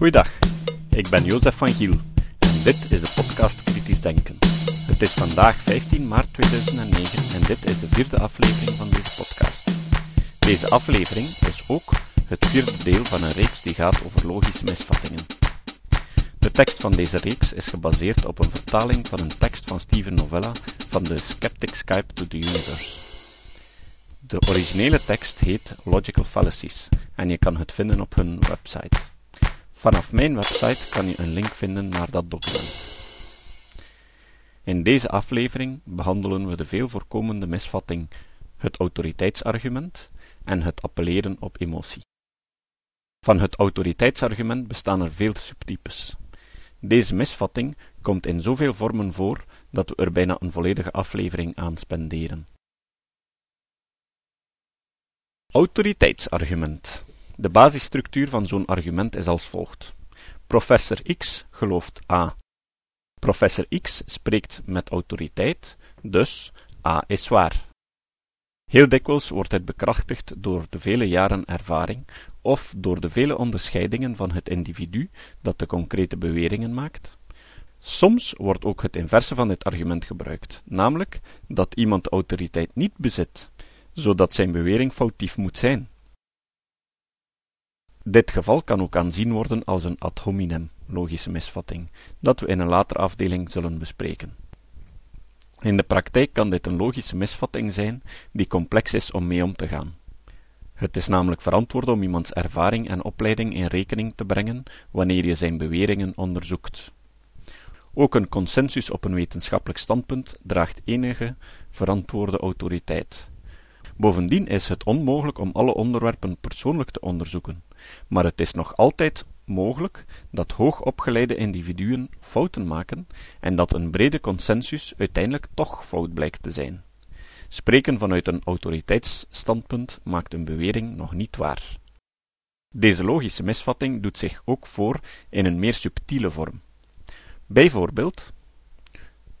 Goeiedag, ik ben Jozef van Giel en dit is de podcast Kritisch Denken. Het is vandaag 15 maart 2009 en dit is de vierde aflevering van deze podcast. Deze aflevering is ook het vierde deel van een reeks die gaat over logische misvattingen. De tekst van deze reeks is gebaseerd op een vertaling van een tekst van Steven Novella van de Skeptic's Guide to the Universe. De originele tekst heet Logical Fallacies en je kan het vinden op hun website. Vanaf mijn website kan je een link vinden naar dat document. In deze aflevering behandelen we de veel voorkomende misvatting het autoriteitsargument en het appelleren op emotie. Van het autoriteitsargument bestaan er veel subtypes. Deze misvatting komt in zoveel vormen voor dat we er bijna een volledige aflevering aan spenderen. Autoriteitsargument. De basisstructuur van zo'n argument is als volgt. Professor X gelooft A. Professor X spreekt met autoriteit, dus A is waar. Heel dikwijls wordt het bekrachtigd door de vele jaren ervaring of door de vele onderscheidingen van het individu dat de concrete beweringen maakt. Soms wordt ook het inverse van dit argument gebruikt, namelijk dat iemand autoriteit niet bezit, zodat zijn bewering foutief moet zijn. Dit geval kan ook aanzien worden als een ad hominem, logische misvatting, dat we in een latere afdeling zullen bespreken. In de praktijk kan dit een logische misvatting zijn die complex is om mee om te gaan. Het is namelijk verantwoord om iemands ervaring en opleiding in rekening te brengen wanneer je zijn beweringen onderzoekt. Ook een consensus op een wetenschappelijk standpunt draagt enige verantwoorde autoriteit. Bovendien is het onmogelijk om alle onderwerpen persoonlijk te onderzoeken, maar het is nog altijd mogelijk dat hoogopgeleide individuen fouten maken en dat een brede consensus uiteindelijk toch fout blijkt te zijn. Spreken vanuit een autoriteitsstandpunt maakt een bewering nog niet waar. Deze logische misvatting doet zich ook voor in een meer subtiele vorm. Bijvoorbeeld,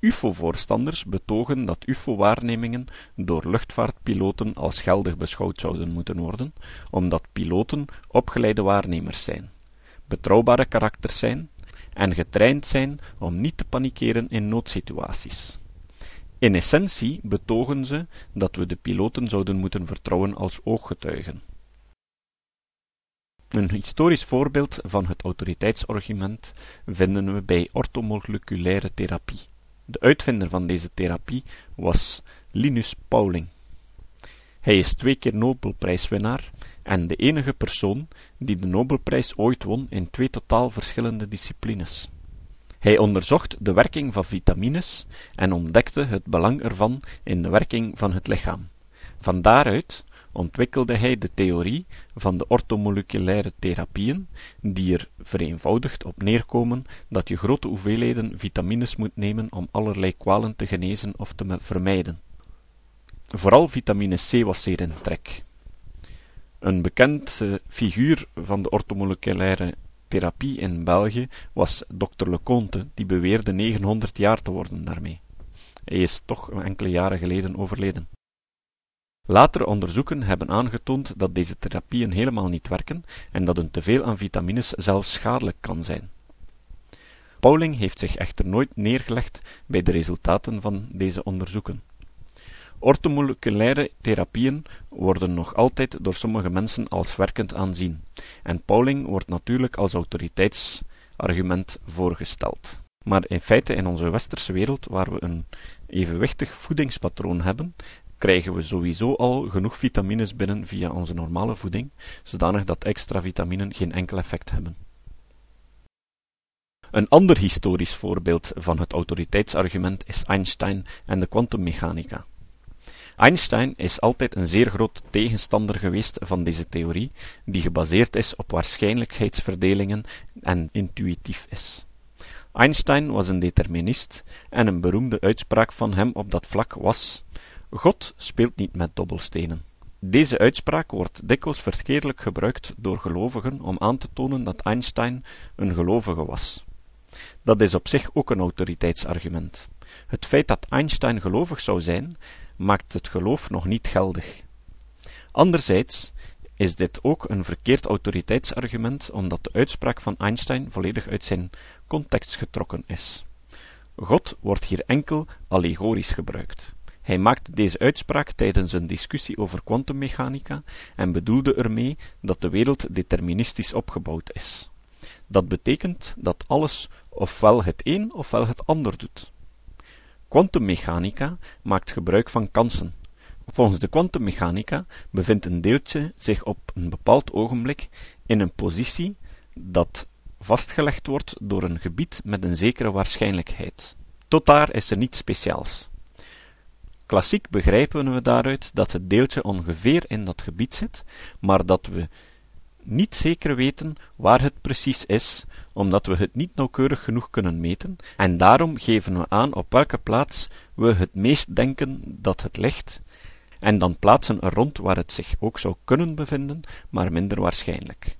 UFO-voorstanders betogen dat UFO-waarnemingen door luchtvaartpiloten als geldig beschouwd zouden moeten worden, omdat piloten opgeleide waarnemers zijn, betrouwbare karakters zijn en getraind zijn om niet te panikeren in noodsituaties. In essentie betogen ze dat we de piloten zouden moeten vertrouwen als ooggetuigen. Een historisch voorbeeld van het autoriteitsargument vinden we bij ortomoleculaire therapie. De uitvinder van deze therapie was Linus Pauling. Hij is twee keer Nobelprijswinnaar en de enige persoon die de Nobelprijs ooit won in twee totaal verschillende disciplines. Hij onderzocht de werking van vitamines en ontdekte het belang ervan in de werking van het lichaam. Van daaruit ontwikkelde hij de theorie van de ortomoleculaire therapieën, die er vereenvoudigd op neerkomen dat je grote hoeveelheden vitamines moet nemen om allerlei kwalen te genezen of te vermijden. Vooral vitamine C was zeer in trek. Een bekend figuur van de ortomoleculaire therapie in België was dokter Leconte, die beweerde 900 jaar te worden daarmee. Hij is toch enkele jaren geleden overleden. Latere onderzoeken hebben aangetoond dat deze therapieën helemaal niet werken en dat een teveel aan vitamines zelfs schadelijk kan zijn. Pauling heeft zich echter nooit neergelegd bij de resultaten van deze onderzoeken. Ortomoleculaire therapieën worden nog altijd door sommige mensen als werkend aanzien, en Pauling wordt natuurlijk als autoriteitsargument voorgesteld. Maar in feite in onze westerse wereld, waar we een evenwichtig voedingspatroon hebben, krijgen we sowieso al genoeg vitamines binnen via onze normale voeding, zodanig dat extra vitaminen geen enkel effect hebben. Een ander historisch voorbeeld van het autoriteitsargument is Einstein en de kwantummechanica. Einstein is altijd een zeer groot tegenstander geweest van deze theorie, die gebaseerd is op waarschijnlijkheidsverdelingen en intuïtief is. Einstein was een determinist en een beroemde uitspraak van hem op dat vlak was God speelt niet met dobbelstenen. Deze uitspraak wordt dikwijls verkeerdelijk gebruikt door gelovigen om aan te tonen dat Einstein een gelovige was. Dat is op zich ook een autoriteitsargument. Het feit dat Einstein gelovig zou zijn, maakt het geloof nog niet geldig. Anderzijds is dit ook een verkeerd autoriteitsargument, omdat de uitspraak van Einstein volledig uit zijn context getrokken is. God wordt hier enkel allegorisch gebruikt. Hij maakte deze uitspraak tijdens een discussie over kwantummechanica en bedoelde ermee dat de wereld deterministisch opgebouwd is. Dat betekent dat alles ofwel het een ofwel het ander doet. Kwantummechanica maakt gebruik van kansen. Volgens de kwantummechanica bevindt een deeltje zich op een bepaald ogenblik in een positie dat vastgelegd wordt door een gebied met een zekere waarschijnlijkheid. Tot daar is er niets speciaals. Klassiek begrijpen we daaruit dat het deeltje ongeveer in dat gebied zit, maar dat we niet zeker weten waar het precies is, omdat we het niet nauwkeurig genoeg kunnen meten, en daarom geven we aan op welke plaats we het meest denken dat het ligt, en dan plaatsen er rond waar het zich ook zou kunnen bevinden, maar minder waarschijnlijk.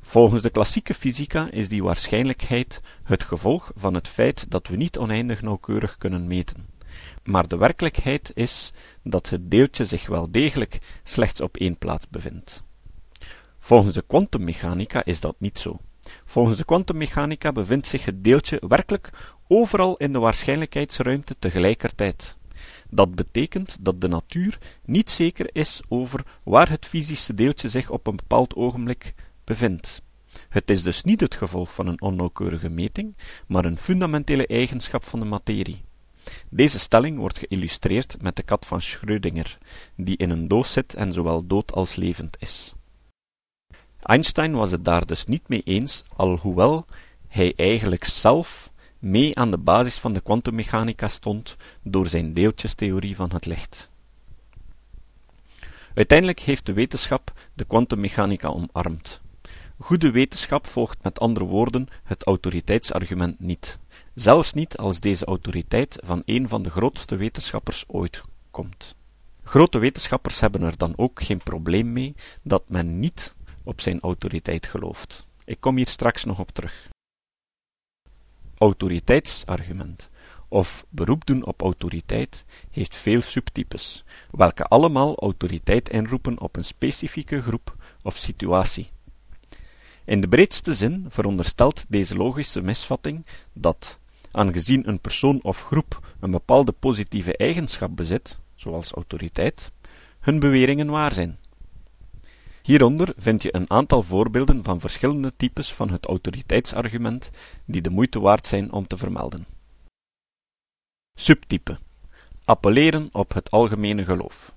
Volgens de klassieke fysica is die waarschijnlijkheid het gevolg van het feit dat we niet oneindig nauwkeurig kunnen meten. Maar de werkelijkheid is dat het deeltje zich wel degelijk slechts op één plaats bevindt. Volgens de kwantummechanica is dat niet zo. Volgens de kwantummechanica bevindt zich het deeltje werkelijk overal in de waarschijnlijkheidsruimte tegelijkertijd. Dat betekent dat de natuur niet zeker is over waar het fysische deeltje zich op een bepaald ogenblik bevindt. Het is dus niet het gevolg van een onnauwkeurige meting, maar een fundamentele eigenschap van de materie. Deze stelling wordt geïllustreerd met de kat van Schrödinger, die in een doos zit en zowel dood als levend is. Einstein was het daar dus niet mee eens, alhoewel hij eigenlijk zelf mee aan de basis van de kwantummechanica stond door zijn deeltjestheorie van het licht. Uiteindelijk heeft de wetenschap de kwantummechanica omarmd. Goede wetenschap volgt met andere woorden het autoriteitsargument niet, zelfs niet als deze autoriteit van een van de grootste wetenschappers ooit komt. Grote wetenschappers hebben er dan ook geen probleem mee dat men niet op zijn autoriteit gelooft. Ik kom hier straks nog op terug. Autoriteitsargument of beroep doen op autoriteit heeft veel subtypes, welke allemaal autoriteit inroepen op een specifieke groep of situatie. In de breedste zin veronderstelt deze logische misvatting dat, aangezien een persoon of groep een bepaalde positieve eigenschap bezit, zoals autoriteit, hun beweringen waar zijn. Hieronder vind je een aantal voorbeelden van verschillende types van het autoriteitsargument die de moeite waard zijn om te vermelden. Subtype appelleren op het algemene geloof.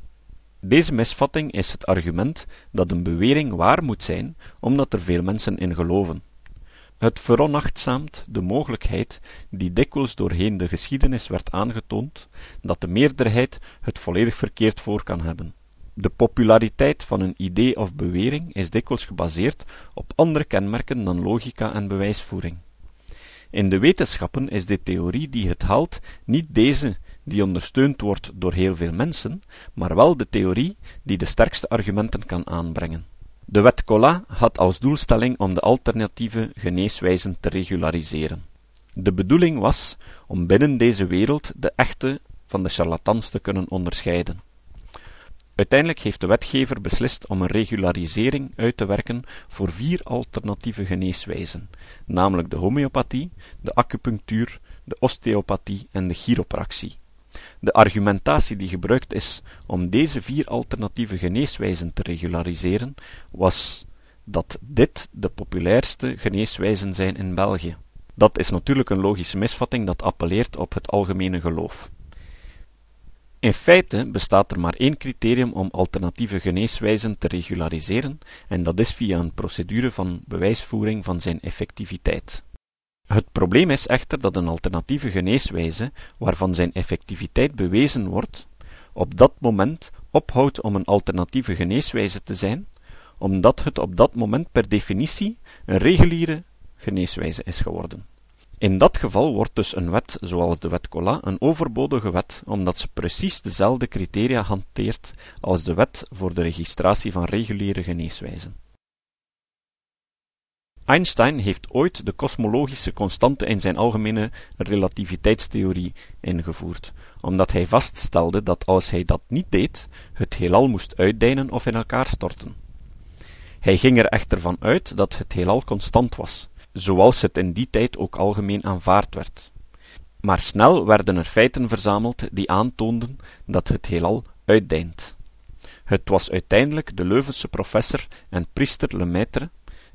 Deze misvatting is het argument dat een bewering waar moet zijn, omdat er veel mensen in geloven. Het veronachtzaamt de mogelijkheid, die dikwijls doorheen de geschiedenis werd aangetoond, dat de meerderheid het volledig verkeerd voor kan hebben. De populariteit van een idee of bewering is dikwijls gebaseerd op andere kenmerken dan logica en bewijsvoering. In de wetenschappen is de theorie die het haalt niet deze die ondersteund wordt door heel veel mensen, maar wel de theorie die de sterkste argumenten kan aanbrengen. De wet Collat had als doelstelling om de alternatieve geneeswijzen te regulariseren. De bedoeling was om binnen deze wereld de echte van de charlatans te kunnen onderscheiden. Uiteindelijk heeft de wetgever beslist om een regularisering uit te werken voor vier alternatieve geneeswijzen, namelijk de homeopathie, de acupunctuur, de osteopathie en de chiropractie. De argumentatie die gebruikt is om deze vier alternatieve geneeswijzen te regulariseren, was dat dit de populairste geneeswijzen zijn in België. Dat is natuurlijk een logische misvatting dat appelleert op het algemene geloof. In feite bestaat er maar één criterium om alternatieve geneeswijzen te regulariseren, en dat is via een procedure van bewijsvoering van zijn effectiviteit. Het probleem is echter dat een alternatieve geneeswijze, waarvan zijn effectiviteit bewezen wordt, op dat moment ophoudt om een alternatieve geneeswijze te zijn, omdat het op dat moment per definitie een reguliere geneeswijze is geworden. In dat geval wordt dus een wet zoals de wet Collat een overbodige wet, omdat ze precies dezelfde criteria hanteert als de wet voor de registratie van reguliere geneeswijzen. Einstein heeft ooit de kosmologische constante in zijn algemene relativiteitstheorie ingevoerd, omdat hij vaststelde dat als hij dat niet deed, het heelal moest uitdijnen of in elkaar storten. Hij ging er echter van uit dat het heelal constant was, zoals het in die tijd ook algemeen aanvaard werd. Maar snel werden er feiten verzameld die aantoonden dat het heelal uitdeint. Het was uiteindelijk de Leuvense professor en priester Lemaitre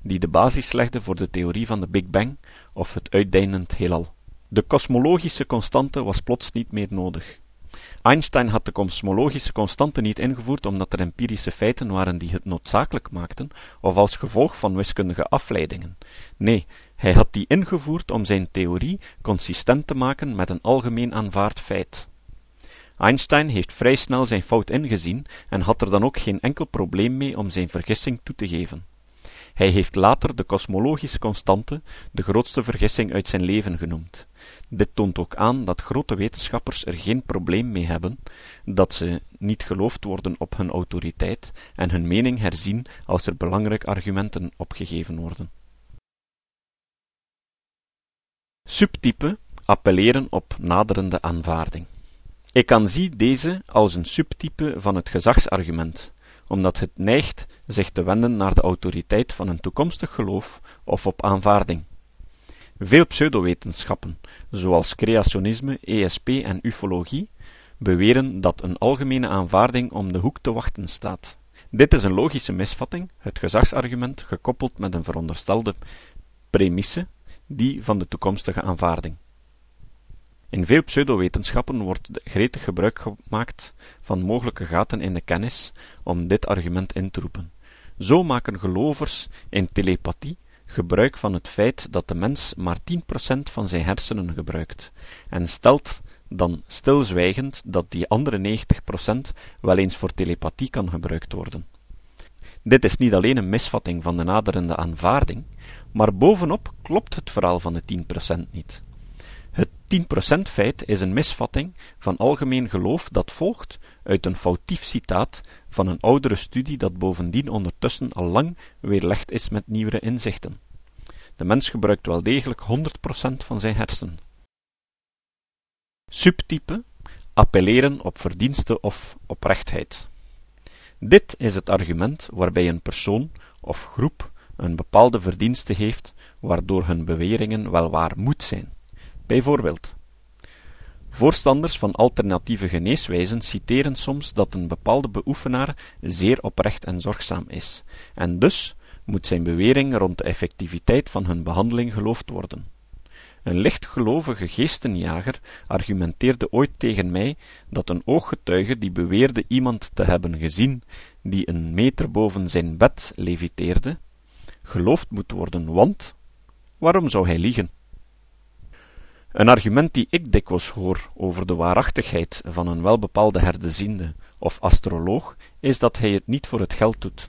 die de basis legde voor de theorie van de Big Bang of het uitdeinend heelal. De kosmologische constante was plots niet meer nodig. Einstein had de kosmologische constante niet ingevoerd omdat er empirische feiten waren die het noodzakelijk maakten, of als gevolg van wiskundige afleidingen. Nee, hij had die ingevoerd om zijn theorie consistent te maken met een algemeen aanvaard feit. Einstein heeft vrij snel zijn fout ingezien en had er dan ook geen enkel probleem mee om zijn vergissing toe te geven. Hij heeft later de kosmologische constante de grootste vergissing uit zijn leven genoemd. Dit toont ook aan dat grote wetenschappers er geen probleem mee hebben dat ze niet geloofd worden op hun autoriteit en hun mening herzien als er belangrijke argumenten opgegeven worden. Subtype appelleren op naderende aanvaarding. Ik aanzie deze als een subtype van het gezagsargument, omdat het neigt zich te wenden naar de autoriteit van een toekomstig geloof of op aanvaarding. Veel pseudowetenschappen, zoals creationisme, ESP en ufologie, beweren dat een algemene aanvaarding om de hoek te wachten staat. Dit is een logische misvatting, het gezagsargument gekoppeld met een veronderstelde premisse, die van de toekomstige aanvaarding. In veel pseudowetenschappen wordt gretig gebruik gemaakt van mogelijke gaten in de kennis om dit argument in te roepen. Zo maken gelovers in telepathie gebruik van het feit dat de mens maar 10% van zijn hersenen gebruikt, en stelt dan stilzwijgend dat die andere 90% wel eens voor telepathie kan gebruikt worden. Dit is niet alleen een misvatting van de naderende aanvaarding, maar bovenop klopt het verhaal van de 10% niet. Het 10% feit is een misvatting van algemeen geloof dat volgt uit een foutief citaat van een oudere studie dat bovendien ondertussen al lang weerlegd is met nieuwere inzichten. De mens gebruikt wel degelijk 100% van zijn hersen. Subtype appelleren op verdienste of oprechtheid. Dit is het argument waarbij een persoon of groep een bepaalde verdienste heeft, waardoor hun beweringen wel waar moet zijn. Bijvoorbeeld, voorstanders van alternatieve geneeswijzen citeren soms dat een bepaalde beoefenaar zeer oprecht en zorgzaam is, en dus moet zijn bewering rond de effectiviteit van hun behandeling geloofd worden. Een lichtgelovige geestenjager argumenteerde ooit tegen mij dat een ooggetuige die beweerde iemand te hebben gezien die een meter boven zijn bed leviteerde, geloofd moet worden, want waarom zou hij liegen? Een argument die ik dikwijls hoor over de waarachtigheid van een welbepaalde herdeziende of astroloog is dat hij het niet voor het geld doet.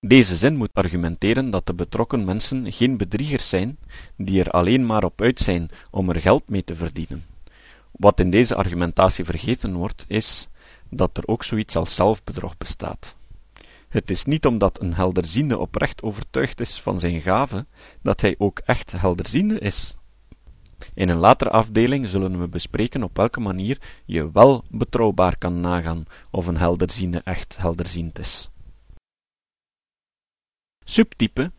Deze zin moet argumenteren dat de betrokken mensen geen bedriegers zijn, die er alleen maar op uit zijn om er geld mee te verdienen. Wat in deze argumentatie vergeten wordt, is dat er ook zoiets als zelfbedrog bestaat. Het is niet omdat een helderziende oprecht overtuigd is van zijn gave, dat hij ook echt helderziende is. In een latere afdeling zullen we bespreken op welke manier je wel betrouwbaar kan nagaan of een helderziende echt helderziend is. Subtype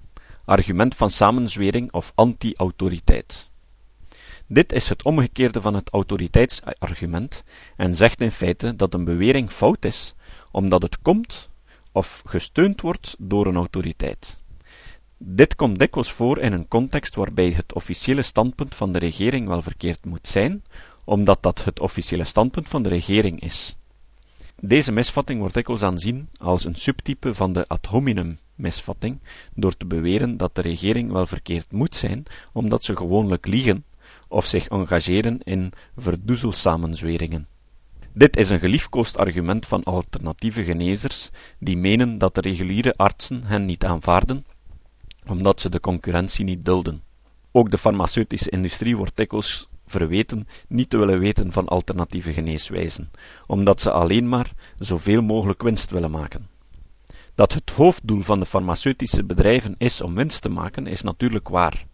argument van samenzwering of anti-autoriteit. Dit is het omgekeerde van het autoriteitsargument en zegt in feite dat een bewering fout is, omdat het komt of gesteund wordt door een autoriteit. Dit komt dikwijls voor in een context waarbij het officiële standpunt van de regering wel verkeerd moet zijn, omdat dat het officiële standpunt van de regering is. Deze misvatting wordt dikwijls aanzien als een subtype van de ad hominem misvatting, door te beweren dat de regering wel verkeerd moet zijn, omdat ze gewoonlijk liegen of zich engageren in verdoezelsamenzweringen. Dit is een geliefkoosd argument van alternatieve genezers, die menen dat de reguliere artsen hen niet aanvaarden, omdat ze de concurrentie niet dulden. Ook de farmaceutische industrie wordt dikwijls verweten niet te willen weten van alternatieve geneeswijzen, omdat ze alleen maar zoveel mogelijk winst willen maken. Dat het hoofddoel van de farmaceutische bedrijven is om winst te maken, is natuurlijk waar.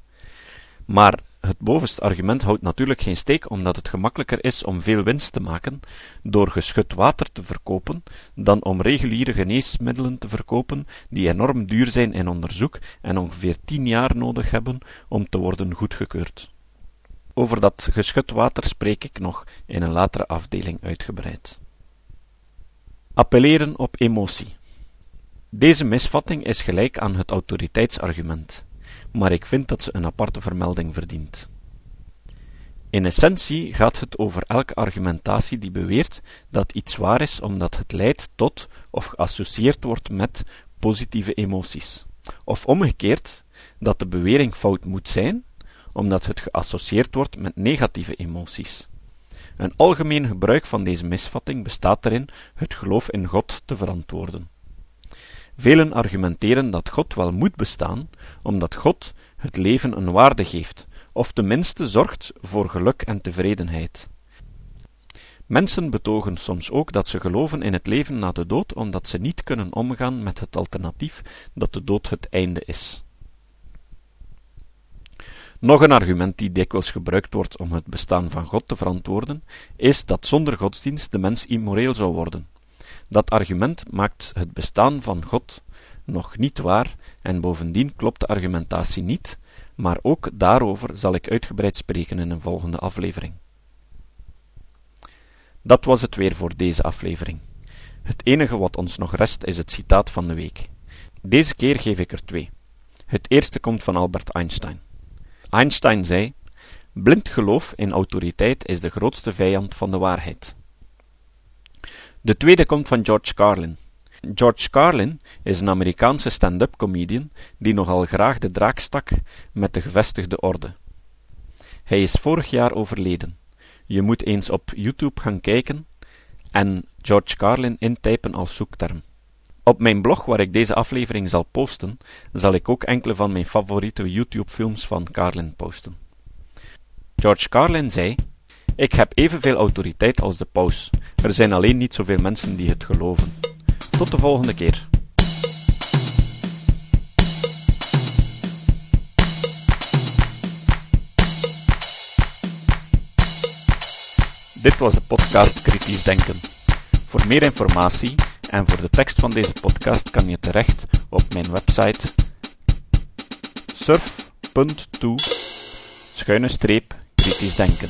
Maar Het bovenste argument houdt natuurlijk geen steek, omdat het gemakkelijker is om veel winst te maken door geschut water te verkopen, dan om reguliere geneesmiddelen te verkopen die enorm duur zijn in onderzoek en ongeveer tien jaar nodig hebben om te worden goedgekeurd. Over dat geschut water spreek ik nog in een latere afdeling uitgebreid. Appelleren op emotie. Deze misvatting is gelijk aan het autoriteitsargument maar ik vind dat ze een aparte vermelding verdient. In essentie gaat het over elke argumentatie die beweert dat iets waar is omdat het leidt tot of geassocieerd wordt met positieve emoties, of omgekeerd dat de bewering fout moet zijn omdat het geassocieerd wordt met negatieve emoties. Een algemeen gebruik van deze misvatting bestaat erin het geloof in God te verantwoorden. Velen argumenteren dat God wel moet bestaan, omdat God het leven een waarde geeft, of tenminste zorgt voor geluk en tevredenheid. Mensen betogen soms ook dat ze geloven in het leven na de dood, omdat ze niet kunnen omgaan met het alternatief dat de dood het einde is. Nog een argument die dikwijls gebruikt wordt om het bestaan van God te verantwoorden, is dat zonder godsdienst de mens immoreel zou worden. Dat argument maakt het bestaan van God nog niet waar en bovendien klopt de argumentatie niet, maar ook daarover zal ik uitgebreid spreken in een volgende aflevering. Dat was het weer voor deze aflevering. Het enige wat ons nog rest is het citaat van de week. Deze keer geef ik er twee. Het eerste komt van Albert Einstein. Einstein zei: Blind geloof in autoriteit is de grootste vijand van de waarheid. De tweede komt van George Carlin. George Carlin is een Amerikaanse stand-up comedian die nogal graag de draak stak met de gevestigde orde. Hij is vorig jaar overleden. Je moet eens op YouTube gaan kijken en George Carlin intypen als zoekterm. Op mijn blog, waar ik deze aflevering zal posten, zal ik ook enkele van mijn favoriete YouTube-films van Carlin posten. George Carlin zei: Ik heb evenveel autoriteit als de paus. Er zijn alleen niet zoveel mensen die het geloven. Tot de volgende keer. Dit was de podcast Kritisch Denken. Voor meer informatie en voor de tekst van deze podcast kan je terecht op mijn website surf.to schuine streep kritisch denken.